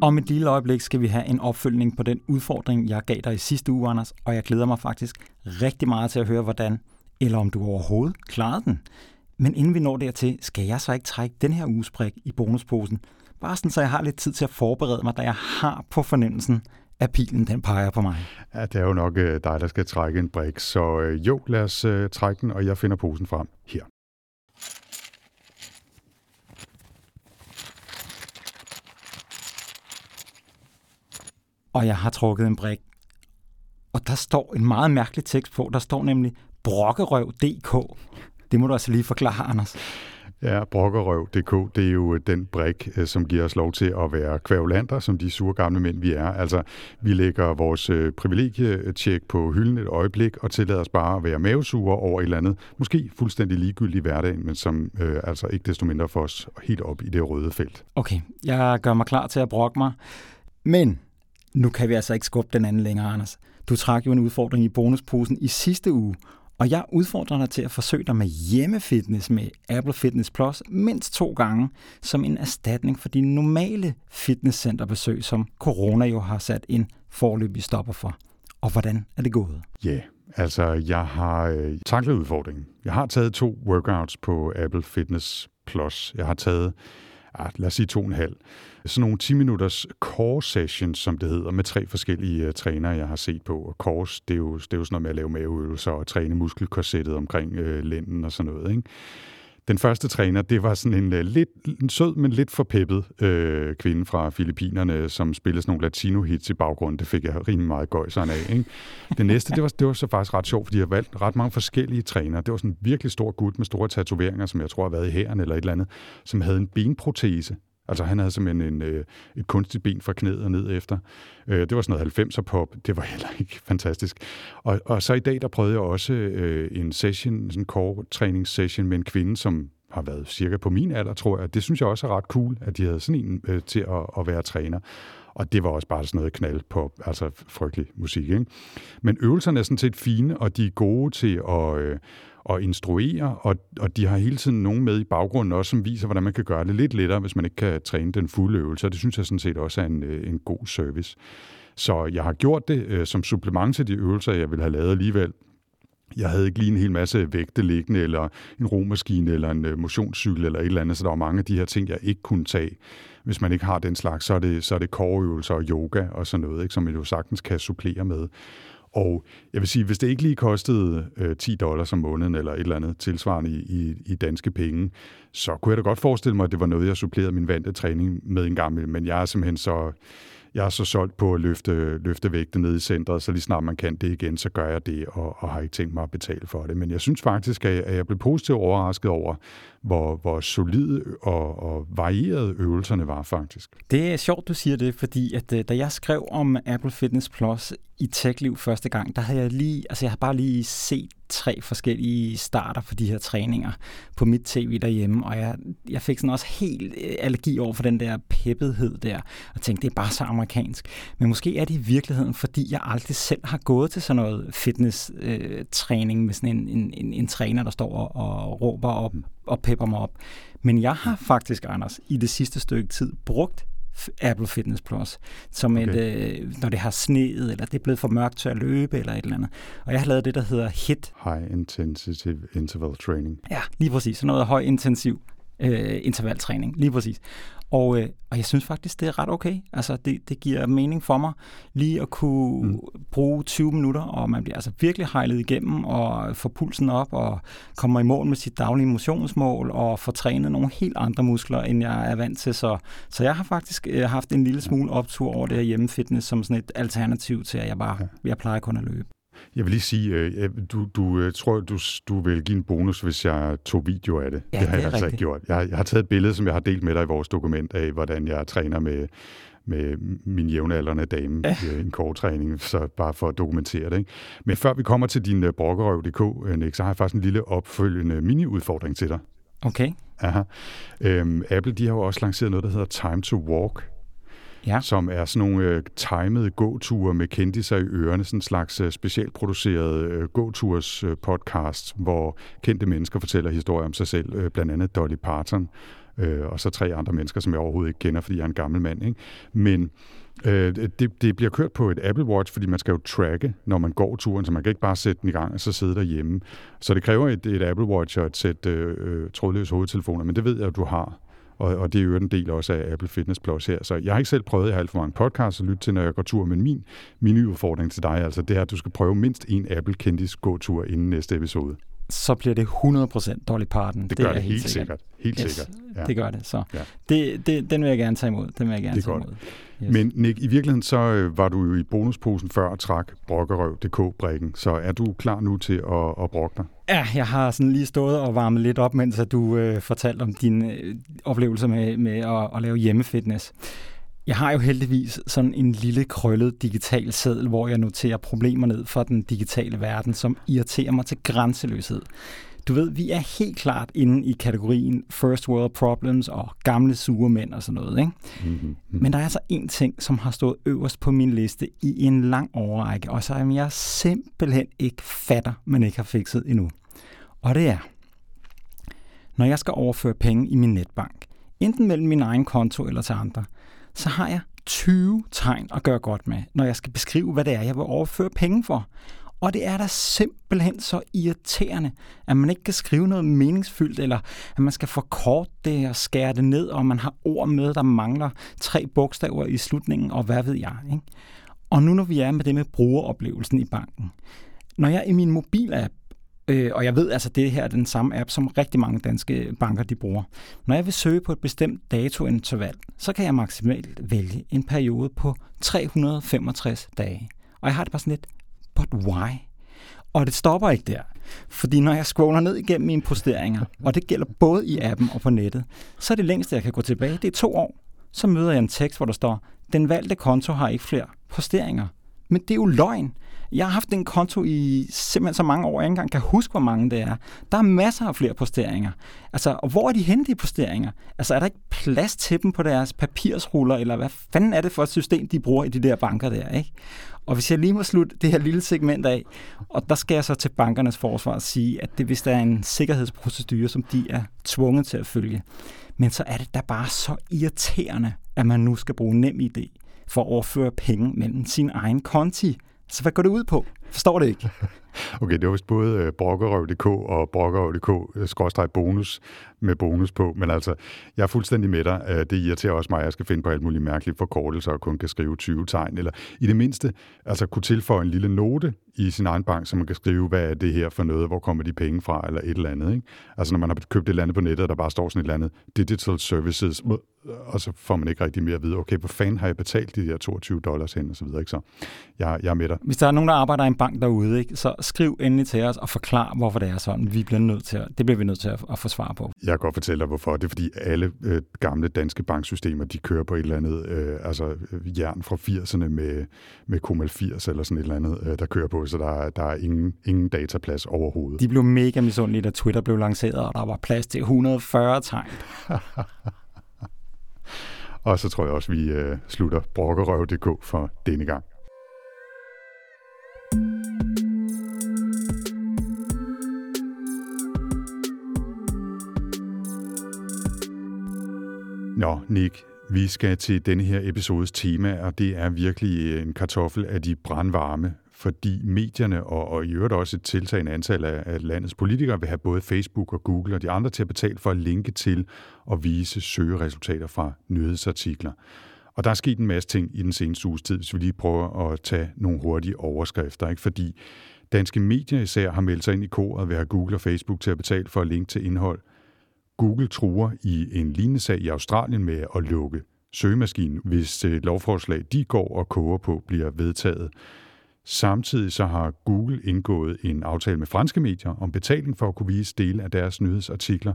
Om et lille øjeblik skal vi have en opfølgning på den udfordring, jeg gav dig i sidste uge, Anders, og jeg glæder mig faktisk rigtig meget til at høre, hvordan, eller om du overhovedet klarede den. Men inden vi når dertil, skal jeg så ikke trække den her uges i bonusposen. Bare sådan, så jeg har lidt tid til at forberede mig, da jeg har på fornemmelsen, at pilen den peger på mig. Ja, det er jo nok øh, dig, der skal trække en brik. Så øh, jo, lad os øh, trække den, og jeg finder posen frem her. og jeg har trukket en brik. Og der står en meget mærkelig tekst på. Der står nemlig brokkerøv.dk. Det må du altså lige forklare, Anders. Ja, brokkerøv.dk, det er jo øh, den brik, øh, som giver os lov til at være kvævlander, som de sure gamle mænd vi er. Altså, vi lægger vores øh, privilegietjek på hylden et øjeblik og tillader os bare at være mavesure over et eller andet, måske fuldstændig ligegyldigt i hverdagen, men som øh, altså ikke desto mindre for os helt op i det røde felt. Okay, jeg gør mig klar til at brokke mig. Men nu kan vi altså ikke skubbe den anden længere, Anders. Du trak jo en udfordring i bonusposen i sidste uge, og jeg udfordrer dig til at forsøge dig med hjemmefitness med Apple Fitness Plus mindst to gange som en erstatning for de normale fitnesscenterbesøg, som corona jo har sat en forløbig stopper for. Og hvordan er det gået? Ja, yeah. altså jeg har øh, taklet udfordringen. Jeg har taget to workouts på Apple Fitness Plus. Jeg har taget ah, lad os sige to og en halv. Sådan nogle 10 minutters core sessions, som det hedder, med tre forskellige uh, trænere, jeg har set på. Og course, det er, jo, det er jo sådan noget med at lave maveøvelser og træne muskelkorsettet omkring uh, lænden og sådan noget. Ikke? Den første træner, det var sådan en uh, lidt en sød, men lidt forpeppet uh, kvinde fra Filippinerne, som spillede sådan nogle latino-hits i baggrunden. Det fik jeg rimelig meget gøjseren af. Ikke? Det næste, det var, det var så faktisk ret sjovt, fordi jeg valgte ret mange forskellige trænere. Det var sådan en virkelig stor gut med store tatoveringer, som jeg tror har været i hæren eller et eller andet, som havde en benprotese. Altså han havde simpelthen en, øh, et kunstigt ben fra knæet og ned efter. Øh, det var sådan noget 90'er pop. Det var heller ikke fantastisk. Og, og så i dag, der prøvede jeg også øh, en session, sådan en core træningssession med en kvinde, som har været cirka på min alder, tror jeg. Det synes jeg også er ret cool, at de havde sådan en øh, til at, at være træner. Og det var også bare sådan noget knald på, altså frygtelig musik. Ikke? Men øvelserne er sådan set fine, og de er gode til at... Øh, og instruere, og, og de har hele tiden nogen med i baggrunden også, som viser, hvordan man kan gøre det lidt lettere, hvis man ikke kan træne den fulde øvelse, og det synes jeg sådan set også er en, øh, en god service. Så jeg har gjort det øh, som supplement til de øvelser, jeg ville have lavet alligevel. Jeg havde ikke lige en hel masse vægte liggende, eller en romaskine, eller en øh, motionscykel, eller et eller andet, så der var mange af de her ting, jeg ikke kunne tage. Hvis man ikke har den slags, så er det, så er det koreøvelser og yoga og sådan noget, ikke, som man jo sagtens kan supplere med. Og jeg vil sige, hvis det ikke lige kostede øh, 10 dollars om måneden eller et eller andet tilsvarende i, i, i danske penge, så kunne jeg da godt forestille mig, at det var noget, jeg supplerede min vante træning med en gang. Men jeg er simpelthen så jeg er så solgt på at løfte, løfte vægte ned i centret, så lige snart man kan det igen, så gør jeg det, og, og har ikke tænkt mig at betale for det. Men jeg synes faktisk, at jeg, at jeg blev positivt overrasket over, hvor, hvor solide og, og varierede øvelserne var faktisk. Det er sjovt, du siger det, fordi at, øh, da jeg skrev om Apple Fitness Plus i TechLiv første gang, der havde jeg lige, altså jeg har bare lige set tre forskellige starter for de her træninger på mit tv derhjemme, og jeg, jeg fik sådan også helt øh, allergi over for den der peppethed der, og tænkte, det er bare så amerikansk. Men måske er det i virkeligheden, fordi jeg aldrig selv har gået til sådan noget fitness-træning øh, med sådan en, en, en, en træner, der står og, og råber og, og pepper mig op. Men jeg har faktisk, Anders, i det sidste stykke tid brugt Apple Fitness Plus, som okay. et, øh, når det har sneet, eller det er blevet for mørkt til at løbe, eller et eller andet. Og jeg har lavet det, der hedder HIT. High Intensive Interval Training. Ja, lige præcis. Så noget høj intensiv øh, intervaltræning, lige præcis. Og, øh, og jeg synes faktisk, det er ret okay. Altså, det, det giver mening for mig lige at kunne mm. bruge 20 minutter, og man bliver altså virkelig hejlet igennem og får pulsen op og kommer i mål med sit daglige motionsmål og får trænet nogle helt andre muskler, end jeg er vant til. Så, så jeg har faktisk øh, haft en lille smule optur over det her hjemmefitness som sådan et alternativ til, at jeg bare jeg plejer kun at løbe. Jeg vil lige sige, øh, du, du øh, tror, du, du vil give en bonus, hvis jeg tog video af det. Ja, det har det jeg altså ikke gjort. Jeg, jeg har taget et billede, som jeg har delt med dig i vores dokument af, hvordan jeg træner med, med min jævnaldrende dame ja. i en træning, så bare for at dokumentere det. Ikke? Men før vi kommer til din uh, brokkerøv.dk, Nick, så har jeg faktisk en lille opfølgende mini-udfordring til dig. Okay. Aha. Øhm, Apple de har jo også lanceret noget, der hedder Time to Walk ja. som er sådan nogle øh, timede gåture med kendiser i ørerne, sådan en slags øh, specialproduceret øh, gåturs øh, podcast, hvor kendte mennesker fortæller historier om sig selv, øh, blandt andet Dolly Parton, øh, og så tre andre mennesker, som jeg overhovedet ikke kender, fordi jeg er en gammel mand. Ikke? Men øh, det, det bliver kørt på et Apple Watch, fordi man skal jo tracke, når man går turen, så man kan ikke bare sætte den i gang og så sidde derhjemme. Så det kræver et, et Apple Watch og et sæt øh, øh trådløse hovedtelefoner, men det ved jeg, at du har og, og det er jo en del også af Apple Fitness Plus her. Så jeg har ikke selv prøvet, jeg har alt for mange podcasts at lytte til, når jeg går tur, men min mini-udfordring til dig, altså det er, at du skal prøve mindst en Apple Kendis gå-tur inden næste episode så bliver det 100% Dolly Parton. Det, det gør det, helt sikkert. sikkert. Helt yes, sikkert. Ja. Det gør det. Så ja. det, det, den vil jeg gerne tage imod. Den vil jeg gerne det er tage godt. imod. Yes. Men Nick, i virkeligheden så øh, var du jo i bonusposen før og trak brokkerøv.dk-brækken. Så er du klar nu til at, at brokke dig? Ja, jeg har sådan lige stået og varmet lidt op, mens du øh, fortalte om din øh, oplevelse med, med at, at lave hjemmefitness. Jeg har jo heldigvis sådan en lille krøllet digital seddel, hvor jeg noterer problemer ned fra den digitale verden, som irriterer mig til grænseløshed. Du ved, vi er helt klart inde i kategorien first world problems og gamle sure mænd og sådan noget. Ikke? Mm-hmm. Men der er altså en ting, som har stået øverst på min liste i en lang overrække, og som jeg simpelthen ikke fatter, men ikke har fikset endnu. Og det er, når jeg skal overføre penge i min netbank, enten mellem min egen konto eller til andre, så har jeg 20 tegn at gøre godt med, når jeg skal beskrive, hvad det er, jeg vil overføre penge for. Og det er da simpelthen så irriterende, at man ikke kan skrive noget meningsfyldt, eller at man skal forkorte det og skære det ned, og man har ord med, der mangler tre bogstaver i slutningen, og hvad ved jeg. Ikke? Og nu når vi er med det med brugeroplevelsen i banken. Når jeg i min mobilapp Øh, og jeg ved altså, at det her er den samme app, som rigtig mange danske banker de bruger. Når jeg vil søge på et bestemt datointerval, så kan jeg maksimalt vælge en periode på 365 dage. Og jeg har det bare sådan lidt, but why? Og det stopper ikke der. Fordi når jeg scroller ned igennem mine posteringer, og det gælder både i appen og på nettet, så er det længste, jeg kan gå tilbage, det er to år. Så møder jeg en tekst, hvor der står, den valgte konto har ikke flere posteringer. Men det er jo løgn. Jeg har haft en konto i simpelthen så mange år, jeg ikke engang kan huske, hvor mange det er. Der er masser af flere posteringer. Altså, og hvor er de henne, de posteringer? Altså, er der ikke plads til dem på deres papirsruller, eller hvad fanden er det for et system, de bruger i de der banker der, ikke? Og hvis jeg lige må slutte det her lille segment af, og der skal jeg så til bankernes forsvar sige, at det hvis der er en sikkerhedsprocedure, som de er tvunget til at følge. Men så er det da bare så irriterende, at man nu skal bruge nem idé for at overføre penge mellem sin egen konti. Så hvad går det ud på? Forstår det ikke. Okay, det var vist både øh, brokkerøv.dk og brokkerøv.dk øh, bonus med bonus på, men altså, jeg er fuldstændig med dig. Øh, det irriterer også mig, at jeg skal finde på alt muligt mærkeligt forkortelser og kun kan skrive 20 tegn, eller i det mindste, altså kunne tilføje en lille note i sin egen bank, så man kan skrive, hvad er det her for noget, hvor kommer de penge fra, eller et eller andet. Ikke? Altså når man har købt et eller andet på nettet, og der bare står sådan et eller andet digital services, og så får man ikke rigtig mere at vide, okay, hvor fanden har jeg betalt de der 22 dollars hen, og så videre. Ikke? Så jeg, jeg er med dig. Hvis der er nogen, der arbejder i en bank derude, ikke, så skriv endelig til os og forklar, hvorfor det er sådan. Vi bliver nødt til at, det bliver vi nødt til at, at få svar på. Jeg kan godt fortælle dig, hvorfor. Det er, fordi alle øh, gamle danske banksystemer, de kører på et eller andet øh, altså, øh, jern fra 80'erne med, med Comal 80 eller sådan et eller andet, øh, der kører på, så der, der er ingen, ingen dataplads overhovedet. De blev mega misundelige, da Twitter blev lanceret, og der var plads til 140 tegn. og så tror jeg også, vi øh, slutter brokkerøv.dk for denne gang. Nå, Nick, vi skal til denne her episodes tema, og det er virkelig øh, en kartoffel af de brandvarme, fordi medierne og, og i øvrigt også et tiltagende antal af, af landets politikere vil have både Facebook og Google og de andre til at betale for at linke til og vise søgeresultater fra nyhedsartikler. Og der er sket en masse ting i den seneste uges tid, hvis vi lige prøver at tage nogle hurtige overskrifter. Ikke? Fordi danske medier især har meldt sig ind i koret ved at have Google og Facebook til at betale for at linke til indhold – Google truer i en lignende sag i Australien med at lukke søgemaskinen, hvis et lovforslag, de går og koger på, bliver vedtaget. Samtidig så har Google indgået en aftale med franske medier om betaling for at kunne vise dele af deres nyhedsartikler,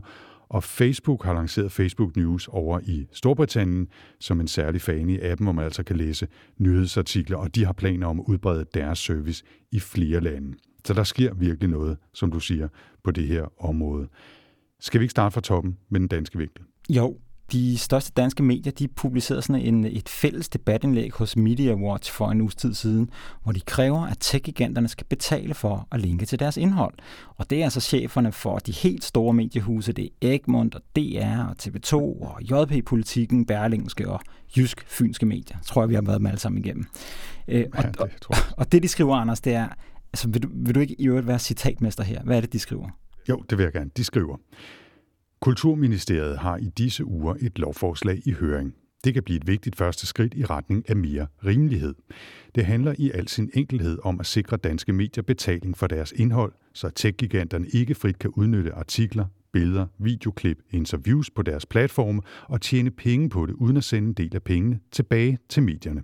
og Facebook har lanceret Facebook News over i Storbritannien som en særlig fan i appen, hvor man altså kan læse nyhedsartikler, og de har planer om at udbrede deres service i flere lande. Så der sker virkelig noget, som du siger, på det her område. Skal vi ikke starte fra toppen med den danske vinkel? Jo, de største danske medier de publicerede sådan en, et fælles debatindlæg hos Media Watch for en uges tid siden, hvor de kræver, at tech-giganterne skal betale for at linke til deres indhold. Og det er altså cheferne for de helt store mediehuse, det er Egmont og DR og TV2 og JP-politikken, Berlingske og Jysk Fynske Medier. Tror jeg, vi har været med alle sammen igennem. Øh, ja, og, det, og, og det, de skriver, Anders, det er, altså, vil, du, vil du ikke i øvrigt være citatmester her? Hvad er det, de skriver? Jo, det vil jeg gerne. De skriver, Kulturministeriet har i disse uger et lovforslag i høring. Det kan blive et vigtigt første skridt i retning af mere rimelighed. Det handler i al sin enkelhed om at sikre danske medier betaling for deres indhold, så tech-giganterne ikke frit kan udnytte artikler, billeder, videoklip, interviews på deres platforme og tjene penge på det, uden at sende en del af pengene tilbage til medierne.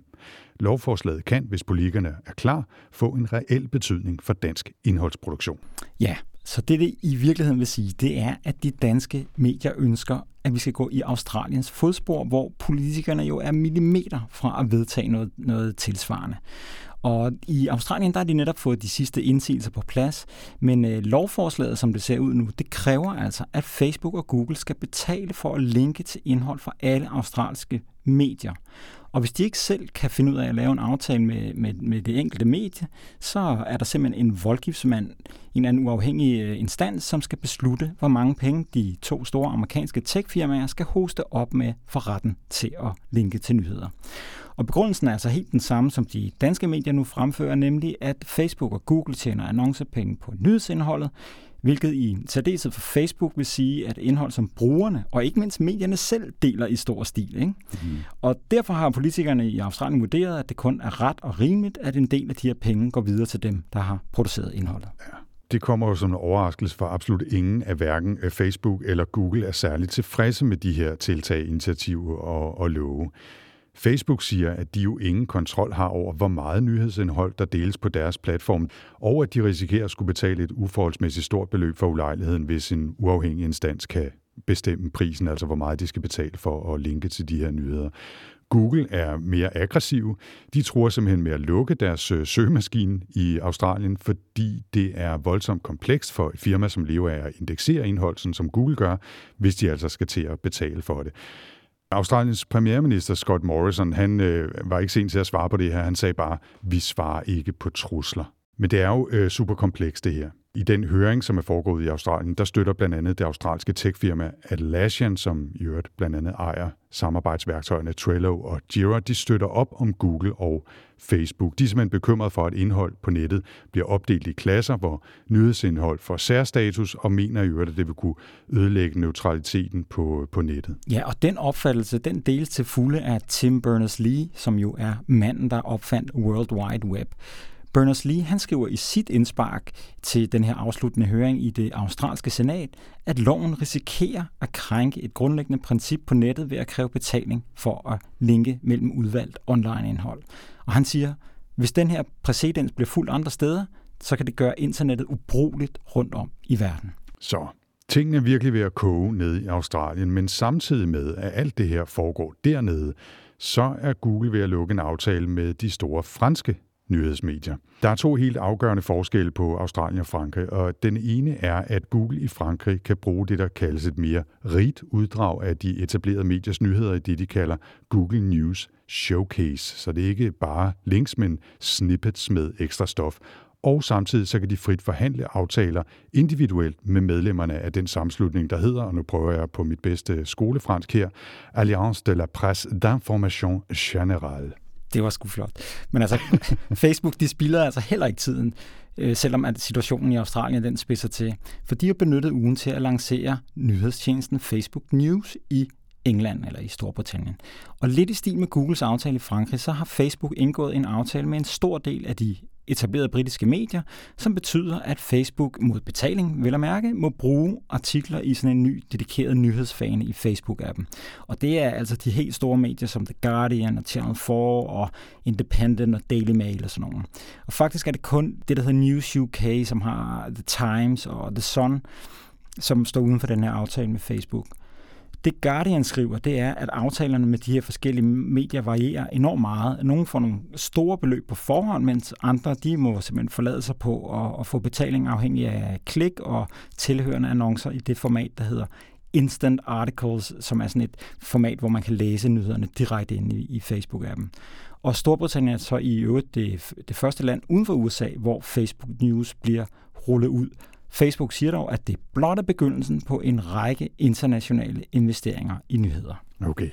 Lovforslaget kan, hvis politikerne er klar, få en reel betydning for dansk indholdsproduktion. Ja, så det, det i virkeligheden vil sige, det er, at de danske medier ønsker, at vi skal gå i Australiens fodspor, hvor politikerne jo er millimeter fra at vedtage noget, noget tilsvarende. Og i Australien der har de netop fået de sidste indsigelser på plads, men øh, lovforslaget, som det ser ud nu, det kræver altså, at Facebook og Google skal betale for at linke til indhold fra alle australske medier. Og hvis de ikke selv kan finde ud af at lave en aftale med, med, med det enkelte medie, så er der simpelthen en voldgiftsmand, en eller anden uafhængig øh, instans, som skal beslutte, hvor mange penge de to store amerikanske techfirmaer skal hoste op med for retten til at linke til nyheder. Og begrundelsen er altså helt den samme, som de danske medier nu fremfører, nemlig at Facebook og Google tjener annoncepenge på nyhedsindholdet, hvilket i særdeleshed for Facebook vil sige, at indhold som brugerne og ikke mindst medierne selv deler i stor stil. Ikke? Mm. Og derfor har politikerne i Australien vurderet, at det kun er ret og rimeligt, at en del af de her penge går videre til dem, der har produceret indholdet. Ja. Det kommer jo som en overraskelse for absolut ingen af hverken Facebook eller Google er særligt tilfredse med de her tiltag, initiativer og, og love. Facebook siger, at de jo ingen kontrol har over, hvor meget nyhedsindhold, der deles på deres platform, og at de risikerer at skulle betale et uforholdsmæssigt stort beløb for ulejligheden, hvis en uafhængig instans kan bestemme prisen, altså hvor meget de skal betale for at linke til de her nyheder. Google er mere aggressiv. De tror simpelthen med at lukke deres øh, søgemaskine i Australien, fordi det er voldsomt komplekst for et firma, som lever af at indeksere indhold, sådan som Google gør, hvis de altså skal til at betale for det. Australiens premierminister Scott Morrison, han øh, var ikke sent til at svare på det her. Han sagde bare, vi svarer ikke på trusler. Men det er jo øh, super komplekst det her. I den høring, som er foregået i Australien, der støtter blandt andet det australske techfirma Atlassian, som i øvrigt blandt andet ejer samarbejdsværktøjerne Trello og Jira, de støtter op om Google og Facebook. De er simpelthen bekymrede for, at indhold på nettet bliver opdelt i klasser, hvor nyhedsindhold får særstatus, og mener i øvrigt, at det vil kunne ødelægge neutraliteten på, på nettet. Ja, og den opfattelse, den deles til fulde af Tim Berners-Lee, som jo er manden, der opfandt World Wide Web. Berners-Lee han skriver i sit indspark til den her afsluttende høring i det australske senat, at loven risikerer at krænke et grundlæggende princip på nettet ved at kræve betaling for at linke mellem udvalgt online-indhold. Og han siger, hvis den her præcedens bliver fuldt andre steder, så kan det gøre internettet ubrugeligt rundt om i verden. Så tingene er virkelig ved at koge ned i Australien, men samtidig med, at alt det her foregår dernede, så er Google ved at lukke en aftale med de store franske nyhedsmedier. Der er to helt afgørende forskelle på Australien og Frankrig, og den ene er, at Google i Frankrig kan bruge det, der kaldes et mere rigt uddrag af de etablerede mediers nyheder i det, de kalder Google News Showcase. Så det er ikke bare links, men snippets med ekstra stof. Og samtidig så kan de frit forhandle aftaler individuelt med medlemmerne af den sammenslutning, der hedder, og nu prøver jeg på mit bedste skolefransk her, Alliance de la Presse d'Information Générale det var sgu flot. Men altså, Facebook, de spilder altså heller ikke tiden, øh, selvom at situationen i Australien den spidser til. For de har benyttet ugen til at lancere nyhedstjenesten Facebook News i England eller i Storbritannien. Og lidt i stil med Googles aftale i Frankrig, så har Facebook indgået en aftale med en stor del af de etablerede britiske medier, som betyder, at Facebook mod betaling, vil at mærke, må bruge artikler i sådan en ny dedikeret nyhedsfane i Facebook-appen. Og det er altså de helt store medier som The Guardian og Channel 4 og Independent og Daily Mail og sådan noget. Og faktisk er det kun det, der hedder News UK, som har The Times og The Sun, som står uden for den her aftale med Facebook. Det Guardian skriver, det er, at aftalerne med de her forskellige medier varierer enormt meget. Nogle får nogle store beløb på forhånd, mens andre de må simpelthen forlade sig på at, at få betaling afhængig af klik og tilhørende annoncer i det format, der hedder Instant Articles, som er sådan et format, hvor man kan læse nyhederne direkte ind i, i Facebook-appen. Og Storbritannien er så i øvrigt det, det første land uden for USA, hvor Facebook News bliver rullet ud. Facebook siger dog, at det blot er begyndelsen på en række internationale investeringer i nyheder. Okay.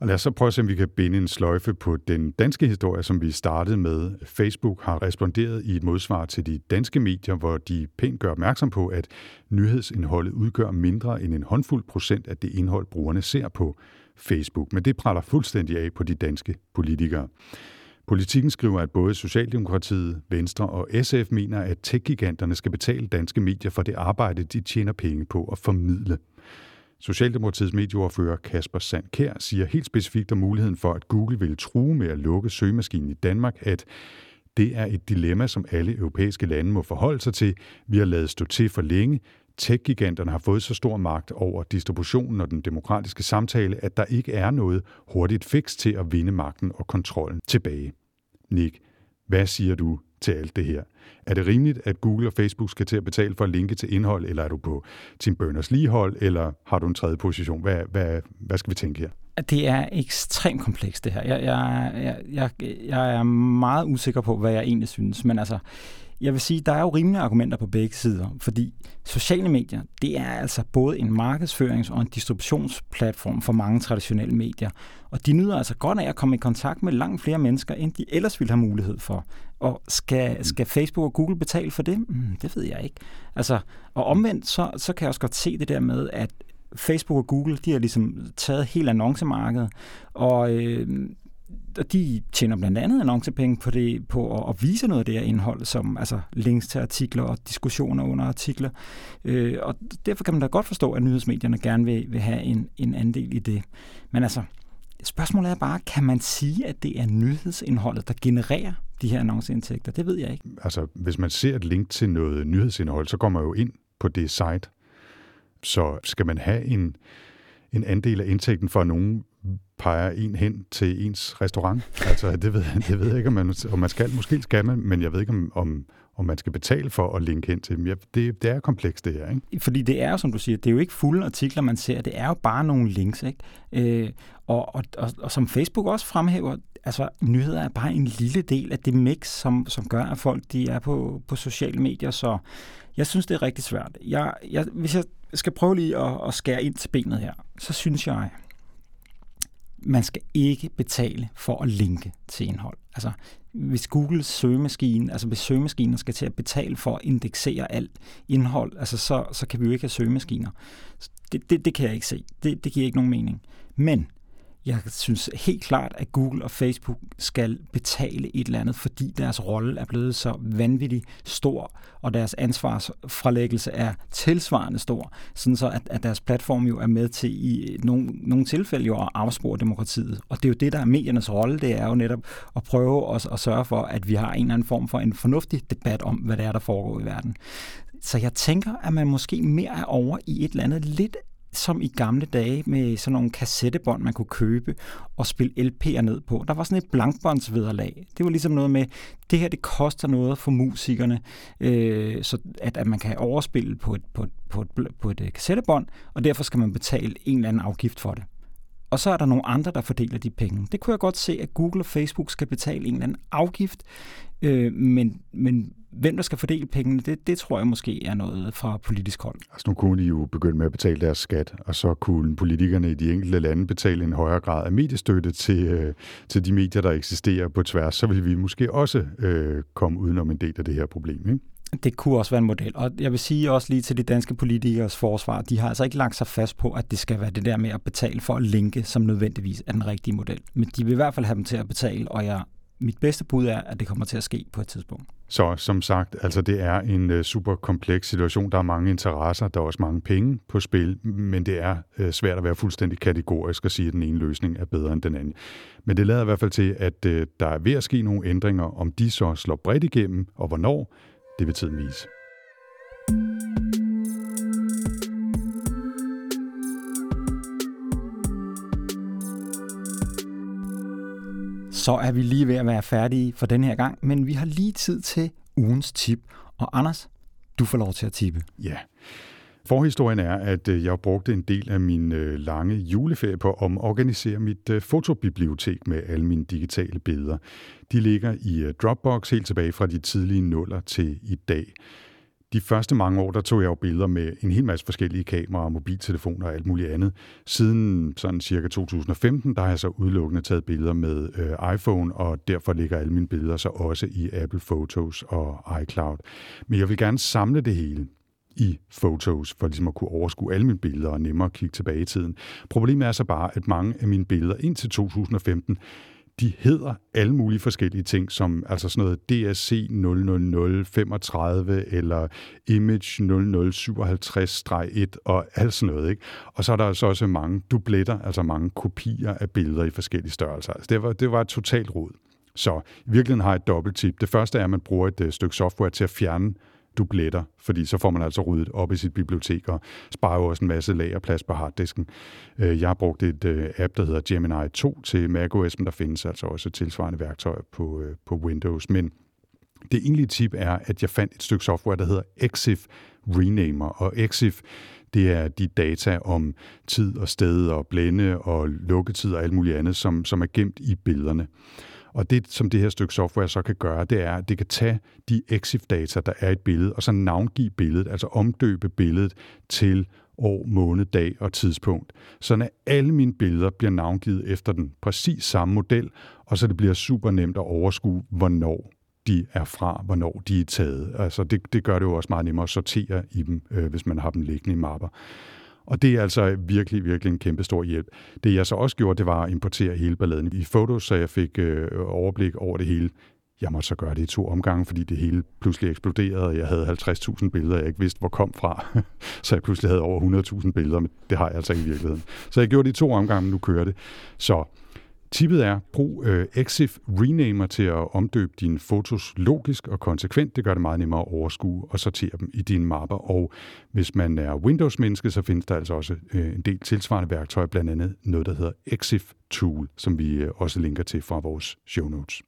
Og lad os så prøve at se, om vi kan binde en sløjfe på den danske historie, som vi startede med. Facebook har responderet i et modsvar til de danske medier, hvor de pænt gør opmærksom på, at nyhedsindholdet udgør mindre end en håndfuld procent af det indhold, brugerne ser på Facebook. Men det praller fuldstændig af på de danske politikere. Politikken skriver, at både Socialdemokratiet, Venstre og SF mener, at tech-giganterne skal betale danske medier for det arbejde, de tjener penge på at formidle. Socialdemokratiets medieordfører Kasper Sandkær siger helt specifikt om muligheden for, at Google vil true med at lukke søgemaskinen i Danmark, at det er et dilemma, som alle europæiske lande må forholde sig til. Vi har lavet stå til for længe. Tech-giganterne har fået så stor magt over distributionen og den demokratiske samtale, at der ikke er noget hurtigt fix til at vinde magten og kontrollen tilbage. Nick, hvad siger du til alt det her? Er det rimeligt, at Google og Facebook skal til at betale for at linke til indhold, eller er du på Tim Berners-Lee hold, eller har du en tredje position? Hvad, hvad, hvad skal vi tænke her? Det er ekstremt komplekst det her. Jeg, jeg, jeg, jeg, jeg er meget usikker på, hvad jeg egentlig synes, men altså, jeg vil sige, der er jo rimelige argumenter på begge sider, fordi sociale medier, det er altså både en markedsførings- og en distributionsplatform for mange traditionelle medier. Og de nyder altså godt af at komme i kontakt med langt flere mennesker, end de ellers ville have mulighed for. Og skal, skal Facebook og Google betale for det? Mm, det ved jeg ikke. Altså, og omvendt, så, så kan jeg også godt se det der med, at Facebook og Google, de har ligesom taget hele annoncemarkedet, og øh, og de tjener blandt andet annoncepenge på, det, på at, at vise noget af det her indhold, som altså links til artikler og diskussioner under artikler. Øh, og derfor kan man da godt forstå, at nyhedsmedierne gerne vil, vil have en, en andel i det. Men altså, spørgsmålet er bare, kan man sige, at det er nyhedsindholdet, der genererer de her annonceindtægter? Det ved jeg ikke. Altså, hvis man ser et link til noget nyhedsindhold, så kommer man jo ind på det site. Så skal man have en, en andel af indtægten for, nogen peger en hen til ens restaurant. Altså, det ved, det ved jeg ikke, om man, om man skal. Måske skal man, men jeg ved ikke, om, om, om man skal betale for at linke hen til dem. Ja, det, det er komplekst, det her. Ikke? Fordi det er jo, som du siger, det er jo ikke fulde artikler, man ser. Det er jo bare nogle links. Ikke? Øh, og, og, og, og som Facebook også fremhæver, altså nyheder er bare en lille del af det mix, som, som gør, at folk de er på, på sociale medier. Så jeg synes, det er rigtig svært. Jeg, jeg, hvis jeg skal prøve lige at, at skære ind til benet her, så synes jeg, man skal ikke betale for at linke til indhold. Altså, hvis Googles søgemaskine, altså hvis søgemaskiner skal til at betale for at indeksere alt indhold, altså så, så kan vi jo ikke have søgemaskiner. Det, det, det kan jeg ikke se. Det, det giver ikke nogen mening. Men jeg synes helt klart, at Google og Facebook skal betale et eller andet, fordi deres rolle er blevet så vanvittig stor, og deres ansvarsfralæggelse er tilsvarende stor, sådan så at, at deres platform jo er med til i nogle, nogle tilfælde jo at afspore demokratiet. Og det er jo det, der er mediernes rolle, det er jo netop at prøve at, at sørge for, at vi har en eller anden form for en fornuftig debat om, hvad det er, der foregår i verden. Så jeg tænker, at man måske mere er over i et eller andet lidt som i gamle dage med sådan nogle kassettebånd, man kunne købe og spille LP'er ned på. Der var sådan et blankbåndsvederlag. Det var ligesom noget med, det her det koster noget for musikerne, øh, så at, at man kan overspille på et, på, et, på, et, på et øh, kassettebånd, og derfor skal man betale en eller anden afgift for det. Og så er der nogle andre, der fordeler de penge. Det kunne jeg godt se, at Google og Facebook skal betale en eller anden afgift, øh, men, men hvem der skal fordele pengene, det, det tror jeg måske er noget fra politisk hold. Altså nu kunne de jo begynde med at betale deres skat, og så kunne politikerne i de enkelte lande betale en højere grad af mediestøtte til, øh, til de medier, der eksisterer på tværs. Så vil vi måske også øh, komme udenom en del af det her problem. Ikke? Det kunne også være en model. Og jeg vil sige også lige til de danske politikers forsvar, de har altså ikke lagt sig fast på, at det skal være det der med at betale for at linke, som nødvendigvis er den rigtige model. Men de vil i hvert fald have dem til at betale, og jeg mit bedste bud er, at det kommer til at ske på et tidspunkt. Så som sagt, altså det er en øh, uh, super kompleks situation. Der er mange interesser, der er også mange penge på spil, men det er uh, svært at være fuldstændig kategorisk og sige, at den ene løsning er bedre end den anden. Men det lader i hvert fald til, at uh, der er ved at ske nogle ændringer. Om de så slår bredt igennem, og hvornår, det vil tiden vise. Så er vi lige ved at være færdige for den her gang, men vi har lige tid til ugens tip. Og Anders, du får lov til at tippe. Ja. Forhistorien er, at øh, jeg brugte en del af min øh, lange juleferie på at omorganisere mit øh, fotobibliotek med alle mine digitale billeder. De ligger i Dropbox helt tilbage fra de tidlige nuller til i dag de første mange år, der tog jeg jo billeder med en hel masse forskellige kameraer, mobiltelefoner og alt muligt andet. Siden sådan cirka 2015, der har jeg så udelukkende taget billeder med øh, iPhone, og derfor ligger alle mine billeder så også i Apple Photos og iCloud. Men jeg vil gerne samle det hele i Photos, for ligesom at kunne overskue alle mine billeder og nemmere kigge tilbage i tiden. Problemet er så bare, at mange af mine billeder indtil 2015 de hedder alle mulige forskellige ting, som altså sådan noget DSC 00035 eller Image 0057-1 og alt sådan noget. Ikke? Og så er der altså også mange dubletter, altså mange kopier af billeder i forskellige størrelser. Altså det, var, det var et totalt rod. Så i virkeligheden har jeg et dobbelt tip. Det første er, at man bruger et øh, stykke software til at fjerne dubletter, fordi så får man altså ryddet op i sit bibliotek og sparer jo også en masse lagerplads på harddisken. Øh, jeg har brugt et øh, app, der hedder Gemini 2 til macOS, men der findes altså også tilsvarende værktøjer på, øh, på Windows. Men det egentlige tip er, at jeg fandt et stykke software, der hedder Exif Renamer, og Exif det er de data om tid og sted og blænde og lukketid og alt muligt andet, som, som er gemt i billederne. Og det, som det her stykke software så kan gøre, det er, at det kan tage de EXIF-data, der er i et billede, og så navngive billedet, altså omdøbe billedet til år, måned, dag og tidspunkt. Så at alle mine billeder bliver navngivet efter den præcis samme model, og så det bliver super nemt at overskue, hvornår de er fra, hvornår de er taget. Altså det, det gør det jo også meget nemmere at sortere i dem, øh, hvis man har dem liggende i mapper. Og det er altså virkelig, virkelig en kæmpe stor hjælp. Det jeg så også gjorde, det var at importere hele balladen i fotos, så jeg fik øh, overblik over det hele. Jeg måtte så gøre det i to omgange, fordi det hele pludselig eksploderede, og jeg havde 50.000 billeder, jeg ikke vidste, hvor kom fra. så jeg pludselig havde over 100.000 billeder, men det har jeg altså ikke i virkeligheden. Så jeg gjorde det i to omgange, nu kører det. Så Tippet er, brug øh, Exif Renamer til at omdøbe dine fotos logisk og konsekvent. Det gør det meget nemmere at overskue og sortere dem i dine mapper. Og hvis man er Windows-menneske, så findes der altså også øh, en del tilsvarende værktøjer, blandt andet noget, der hedder Exif Tool, som vi øh, også linker til fra vores show notes.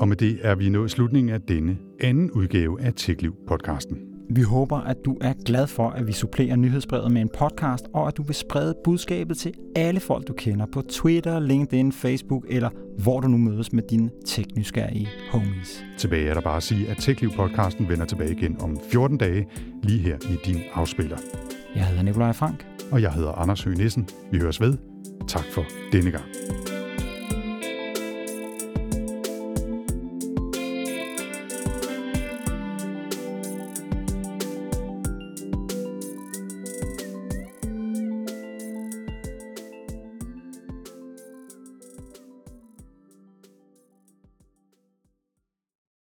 Og med det er vi nået slutningen af denne anden udgave af TechLiv-podcasten. Vi håber, at du er glad for, at vi supplerer nyhedsbrevet med en podcast, og at du vil sprede budskabet til alle folk, du kender på Twitter, LinkedIn, Facebook eller hvor du nu mødes med dine teknysgerrige homies. Tilbage er der bare at sige, at TechLiv-podcasten vender tilbage igen om 14 dage, lige her i din afspiller. Jeg hedder Nikolaj Frank. Og jeg hedder Anders Høgh Nissen. Vi høres ved. Tak for denne gang.